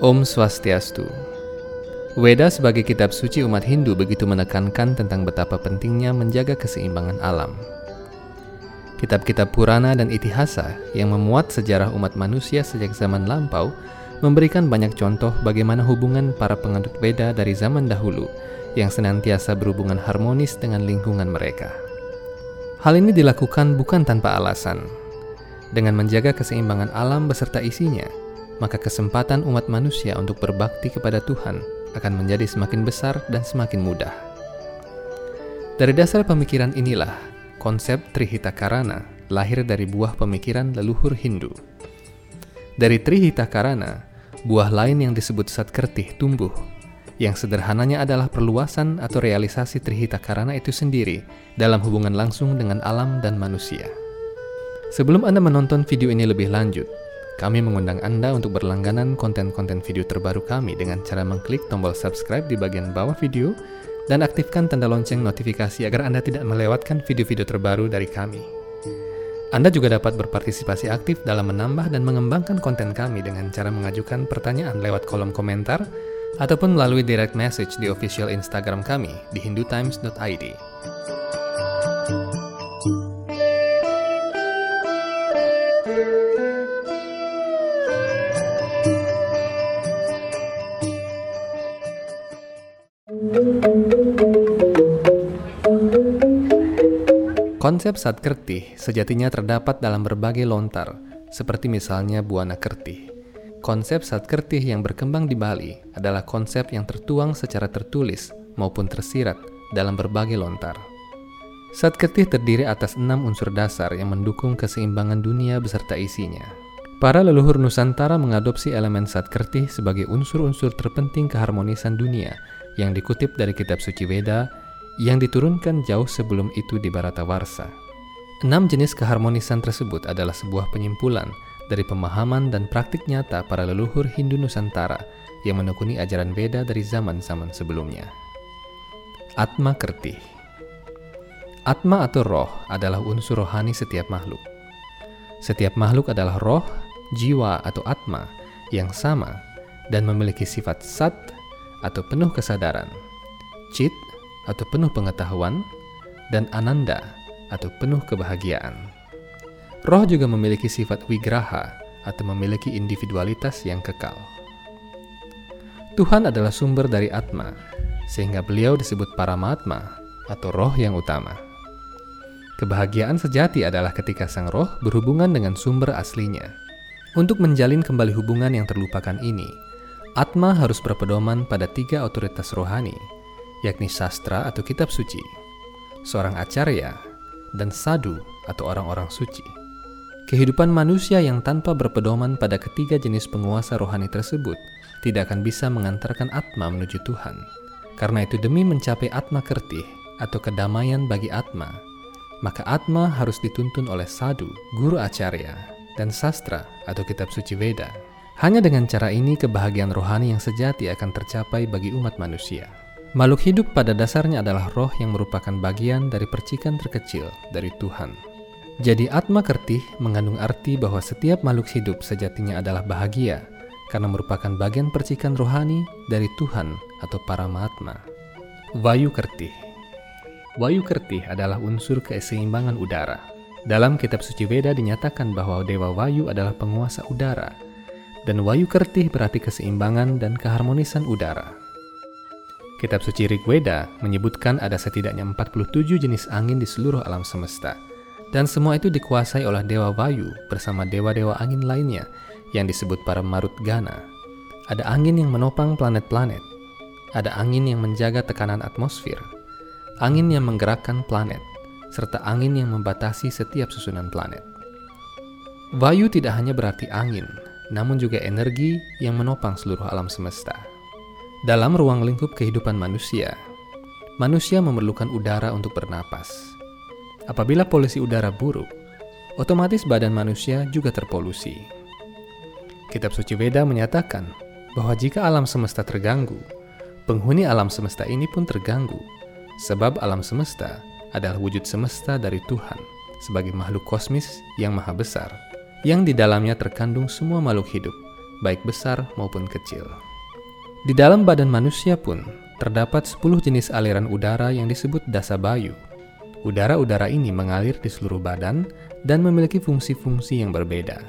Om Swastiastu. Weda sebagai kitab suci umat Hindu begitu menekankan tentang betapa pentingnya menjaga keseimbangan alam. Kitab-kitab Purana dan Itihasa yang memuat sejarah umat manusia sejak zaman lampau memberikan banyak contoh bagaimana hubungan para penganut Weda dari zaman dahulu yang senantiasa berhubungan harmonis dengan lingkungan mereka. Hal ini dilakukan bukan tanpa alasan. Dengan menjaga keseimbangan alam beserta isinya, maka kesempatan umat manusia untuk berbakti kepada Tuhan akan menjadi semakin besar dan semakin mudah. Dari dasar pemikiran inilah, konsep Trihita Karana lahir dari buah pemikiran leluhur Hindu. Dari Trihita Karana, buah lain yang disebut Satkertih tumbuh, yang sederhananya adalah perluasan atau realisasi Trihita Karana itu sendiri dalam hubungan langsung dengan alam dan manusia. Sebelum Anda menonton video ini lebih lanjut, kami mengundang Anda untuk berlangganan konten-konten video terbaru kami dengan cara mengklik tombol subscribe di bagian bawah video dan aktifkan tanda lonceng notifikasi agar Anda tidak melewatkan video-video terbaru dari kami. Anda juga dapat berpartisipasi aktif dalam menambah dan mengembangkan konten kami dengan cara mengajukan pertanyaan lewat kolom komentar ataupun melalui direct message di official Instagram kami di hindutimes.id. Konsep Satkerti sejatinya terdapat dalam berbagai lontar, seperti misalnya Buana Kerti. Konsep Satkerti yang berkembang di Bali adalah konsep yang tertuang secara tertulis maupun tersirat dalam berbagai lontar. Satkerti terdiri atas enam unsur dasar yang mendukung keseimbangan dunia beserta isinya. Para leluhur Nusantara mengadopsi elemen Satkerti sebagai unsur-unsur terpenting keharmonisan dunia yang dikutip dari kitab suci Weda yang diturunkan jauh sebelum itu di Baratawarsa. Enam jenis keharmonisan tersebut adalah sebuah penyimpulan dari pemahaman dan praktik nyata para leluhur Hindu Nusantara yang menekuni ajaran Veda dari zaman-zaman sebelumnya. Atma Kerti Atma atau roh adalah unsur rohani setiap makhluk. Setiap makhluk adalah roh, jiwa atau atma yang sama dan memiliki sifat sat atau penuh kesadaran, cit atau penuh pengetahuan, dan ananda atau penuh kebahagiaan. Roh juga memiliki sifat wigraha atau memiliki individualitas yang kekal. Tuhan adalah sumber dari Atma, sehingga beliau disebut Paramatma atau roh yang utama. Kebahagiaan sejati adalah ketika sang roh berhubungan dengan sumber aslinya. Untuk menjalin kembali hubungan yang terlupakan ini, Atma harus berpedoman pada tiga otoritas rohani, yakni sastra atau kitab suci, seorang acarya, dan sadu atau orang-orang suci. Kehidupan manusia yang tanpa berpedoman pada ketiga jenis penguasa rohani tersebut tidak akan bisa mengantarkan Atma menuju Tuhan. Karena itu demi mencapai Atma Kertih atau kedamaian bagi Atma, maka Atma harus dituntun oleh sadu, guru acarya, dan sastra atau kitab suci Veda. Hanya dengan cara ini kebahagiaan rohani yang sejati akan tercapai bagi umat manusia. Makhluk hidup pada dasarnya adalah roh yang merupakan bagian dari percikan terkecil dari Tuhan. Jadi Atma Kertih mengandung arti bahwa setiap makhluk hidup sejatinya adalah bahagia karena merupakan bagian percikan rohani dari Tuhan atau para Mahatma. Vayu Kertih Vayu Kertih adalah unsur keseimbangan udara. Dalam kitab suci Veda dinyatakan bahwa Dewa Vayu adalah penguasa udara, dan Vayu Kertih berarti keseimbangan dan keharmonisan udara. Kitab suci Rigveda menyebutkan ada setidaknya 47 jenis angin di seluruh alam semesta. Dan semua itu dikuasai oleh Dewa Vayu bersama dewa-dewa angin lainnya yang disebut para Marut Gana. Ada angin yang menopang planet-planet. Ada angin yang menjaga tekanan atmosfer. Angin yang menggerakkan planet. Serta angin yang membatasi setiap susunan planet. Vayu tidak hanya berarti angin, namun juga energi yang menopang seluruh alam semesta. Dalam ruang lingkup kehidupan manusia, manusia memerlukan udara untuk bernapas. Apabila polusi udara buruk, otomatis badan manusia juga terpolusi. Kitab suci Veda menyatakan bahwa jika alam semesta terganggu, penghuni alam semesta ini pun terganggu, sebab alam semesta adalah wujud semesta dari Tuhan sebagai makhluk kosmis yang maha besar, yang di dalamnya terkandung semua makhluk hidup, baik besar maupun kecil. Di dalam badan manusia pun terdapat 10 jenis aliran udara yang disebut dasa bayu. Udara-udara ini mengalir di seluruh badan dan memiliki fungsi-fungsi yang berbeda.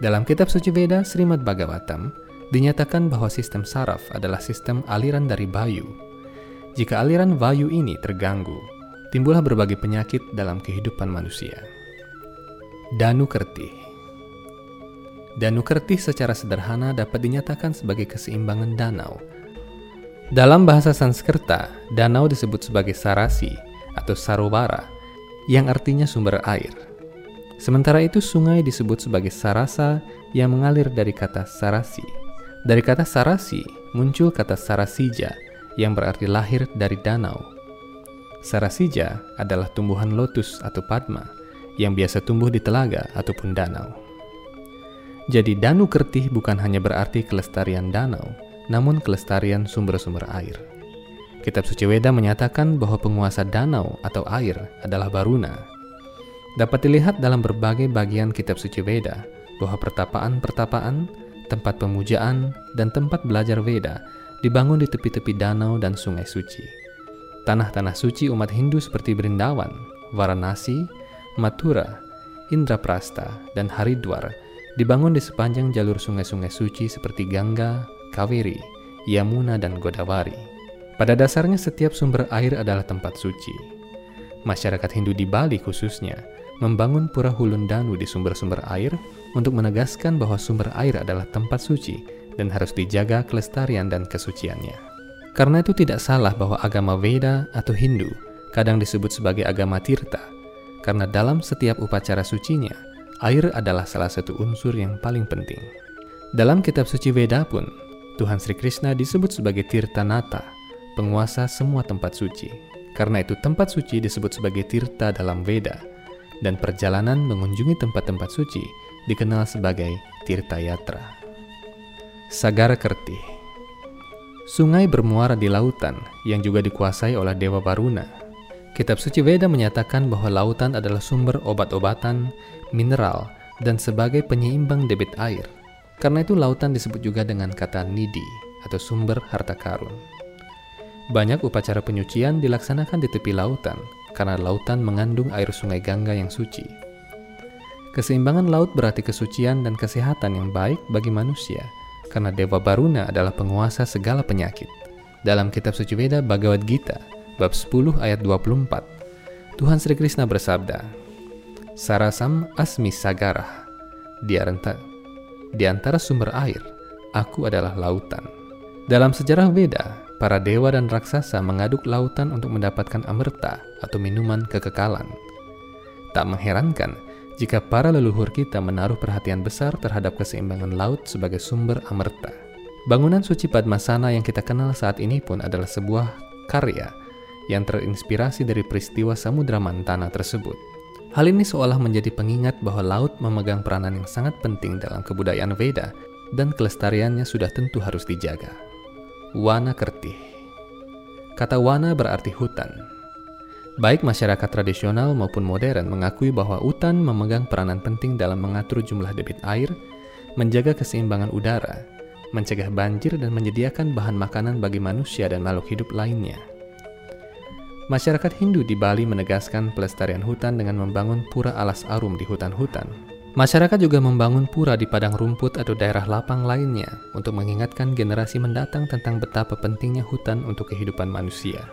Dalam kitab suci Veda Srimad Bhagavatam, dinyatakan bahwa sistem saraf adalah sistem aliran dari bayu. Jika aliran bayu ini terganggu, timbullah berbagai penyakit dalam kehidupan manusia. Danu Kertih Danu Kertih secara sederhana dapat dinyatakan sebagai keseimbangan danau. Dalam bahasa Sanskerta, danau disebut sebagai sarasi atau sarobara, yang artinya sumber air. Sementara itu sungai disebut sebagai sarasa yang mengalir dari kata sarasi. Dari kata sarasi muncul kata sarasija yang berarti lahir dari danau. Sarasija adalah tumbuhan lotus atau padma yang biasa tumbuh di telaga ataupun danau. Jadi Danu Kertih bukan hanya berarti kelestarian danau, namun kelestarian sumber-sumber air. Kitab Suci Weda menyatakan bahwa penguasa danau atau air adalah Baruna. Dapat dilihat dalam berbagai bagian kitab Suci Weda bahwa pertapaan-pertapaan, tempat pemujaan, dan tempat belajar Weda dibangun di tepi-tepi danau dan sungai suci. Tanah-tanah suci umat Hindu seperti Brindawan, Varanasi, Mathura, Indraprasta, dan Haridwar dibangun di sepanjang jalur sungai-sungai suci seperti Gangga, Kaveri, Yamuna, dan Godavari. Pada dasarnya setiap sumber air adalah tempat suci. Masyarakat Hindu di Bali khususnya membangun pura hulun danu di sumber-sumber air untuk menegaskan bahwa sumber air adalah tempat suci dan harus dijaga kelestarian dan kesuciannya. Karena itu tidak salah bahwa agama Veda atau Hindu kadang disebut sebagai agama Tirta karena dalam setiap upacara sucinya, air adalah salah satu unsur yang paling penting. Dalam kitab suci Veda pun, Tuhan Sri Krishna disebut sebagai Tirta Nata, penguasa semua tempat suci. Karena itu tempat suci disebut sebagai Tirta dalam Veda, dan perjalanan mengunjungi tempat-tempat suci dikenal sebagai Tirta Yatra. Sagara Kerti Sungai bermuara di lautan yang juga dikuasai oleh Dewa Varuna Kitab suci Veda menyatakan bahwa lautan adalah sumber obat-obatan, mineral, dan sebagai penyeimbang debit air. Karena itu lautan disebut juga dengan kata nidi atau sumber harta karun. Banyak upacara penyucian dilaksanakan di tepi lautan karena lautan mengandung air sungai Gangga yang suci. Keseimbangan laut berarti kesucian dan kesehatan yang baik bagi manusia karena Dewa Baruna adalah penguasa segala penyakit. Dalam kitab suci Veda Bhagavad Gita, bab 10 ayat 24. Tuhan Sri Krishna bersabda, Sarasam asmi sagarah, di antara, di antara sumber air, aku adalah lautan. Dalam sejarah Veda, para dewa dan raksasa mengaduk lautan untuk mendapatkan amerta atau minuman kekekalan. Tak mengherankan jika para leluhur kita menaruh perhatian besar terhadap keseimbangan laut sebagai sumber amerta. Bangunan suci Padmasana yang kita kenal saat ini pun adalah sebuah karya yang terinspirasi dari peristiwa Samudra Mantana tersebut. Hal ini seolah menjadi pengingat bahwa laut memegang peranan yang sangat penting dalam kebudayaan Veda dan kelestariannya sudah tentu harus dijaga. Wana Kertih Kata wana berarti hutan. Baik masyarakat tradisional maupun modern mengakui bahwa hutan memegang peranan penting dalam mengatur jumlah debit air, menjaga keseimbangan udara, mencegah banjir dan menyediakan bahan makanan bagi manusia dan makhluk hidup lainnya. Masyarakat Hindu di Bali menegaskan pelestarian hutan dengan membangun pura alas arum di hutan-hutan. Masyarakat juga membangun pura di padang rumput atau daerah lapang lainnya untuk mengingatkan generasi mendatang tentang betapa pentingnya hutan untuk kehidupan manusia.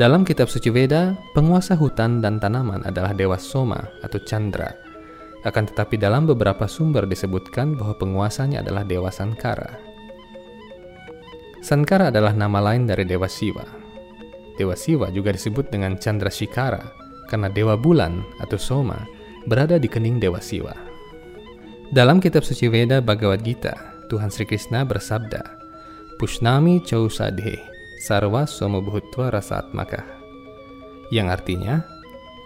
Dalam kitab suci Veda, penguasa hutan dan tanaman adalah Dewa Soma atau Chandra. Akan tetapi dalam beberapa sumber disebutkan bahwa penguasanya adalah Dewa Sankara. Sankara adalah nama lain dari Dewa Siwa. Dewa Siwa juga disebut dengan Chandra Shikara karena Dewa Bulan atau Soma berada di kening Dewa Siwa. Dalam kitab suci Veda Bhagavad Gita, Tuhan Sri Krishna bersabda, Pushnami Chausadhe Sarva Somobuhutva Rasatmaka, yang artinya,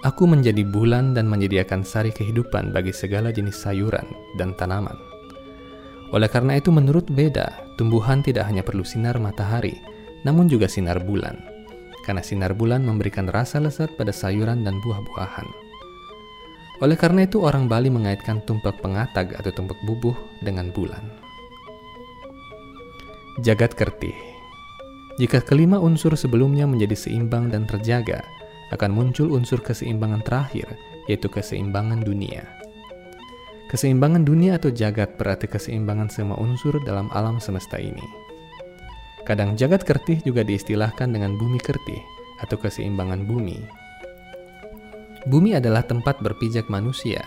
Aku menjadi bulan dan menyediakan sari kehidupan bagi segala jenis sayuran dan tanaman. Oleh karena itu menurut Veda, tumbuhan tidak hanya perlu sinar matahari, namun juga sinar bulan karena sinar bulan memberikan rasa lezat pada sayuran dan buah-buahan. Oleh karena itu orang Bali mengaitkan tumpak pengatag atau tumpak bubuh dengan bulan. Jagat Kertih Jika kelima unsur sebelumnya menjadi seimbang dan terjaga, akan muncul unsur keseimbangan terakhir, yaitu keseimbangan dunia. Keseimbangan dunia atau jagat berarti keseimbangan semua unsur dalam alam semesta ini. Kadang jagat kertih juga diistilahkan dengan bumi kertih atau keseimbangan bumi. Bumi adalah tempat berpijak manusia,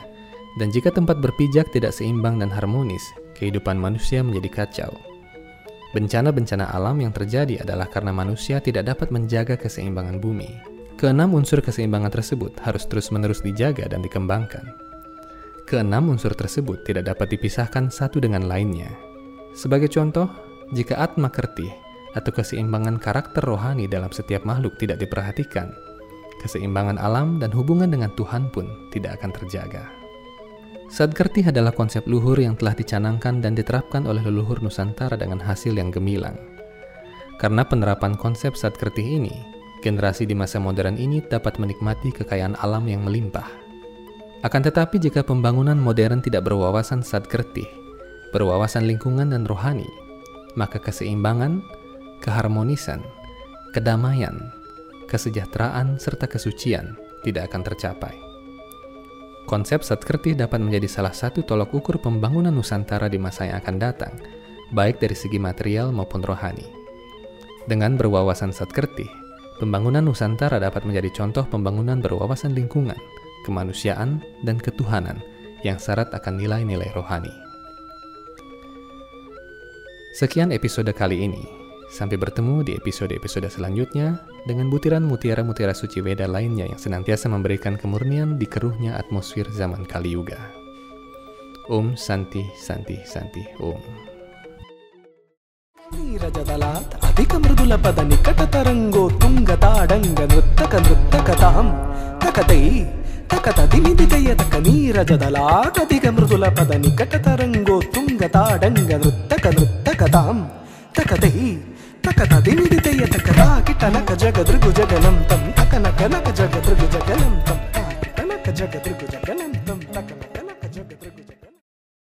dan jika tempat berpijak tidak seimbang dan harmonis, kehidupan manusia menjadi kacau. Bencana-bencana alam yang terjadi adalah karena manusia tidak dapat menjaga keseimbangan bumi. Keenam unsur keseimbangan tersebut harus terus-menerus dijaga dan dikembangkan. Keenam unsur tersebut tidak dapat dipisahkan satu dengan lainnya. Sebagai contoh, jika atma kertih atau keseimbangan karakter rohani dalam setiap makhluk tidak diperhatikan, keseimbangan alam dan hubungan dengan Tuhan pun tidak akan terjaga. Sadkerti adalah konsep luhur yang telah dicanangkan dan diterapkan oleh leluhur Nusantara dengan hasil yang gemilang. Karena penerapan konsep Sadkerti ini, generasi di masa modern ini dapat menikmati kekayaan alam yang melimpah. Akan tetapi jika pembangunan modern tidak berwawasan Sadkerti, berwawasan lingkungan dan rohani, maka keseimbangan, keharmonisan, kedamaian, kesejahteraan, serta kesucian tidak akan tercapai. Konsep Satkerti dapat menjadi salah satu tolok ukur pembangunan Nusantara di masa yang akan datang, baik dari segi material maupun rohani. Dengan berwawasan Satkerti, pembangunan Nusantara dapat menjadi contoh pembangunan berwawasan lingkungan, kemanusiaan, dan ketuhanan yang syarat akan nilai-nilai rohani. Sekian episode kali ini. Sampai bertemu di episode-episode selanjutnya dengan butiran mutiara-mutiara suci Weda lainnya yang senantiasa memberikan kemurnian di keruhnya atmosfer zaman Kali Yuga. Om Santi Santi Santi Om. ರಜದಲಾತ್ ಅಧಿಕ ಮೃದುಲ ಪದ ನಿಕಟ ತರಂಗೋ ನೃತ್ತಕ ತಕತೈ ತಕತ ತಕ ಅಧಿಕ ಮೃದುಲ ಪದ ನಿಕಟ ತರಂಗೋ ನೃತ್ತಕ ತಕತೈ కదా దేనిది తెయ్య తక్కదా కిటనక జగదృగు జగనంతం తకనక నక జగదృగు జగనంతం తకనక జగదృగు జగనంతం తకన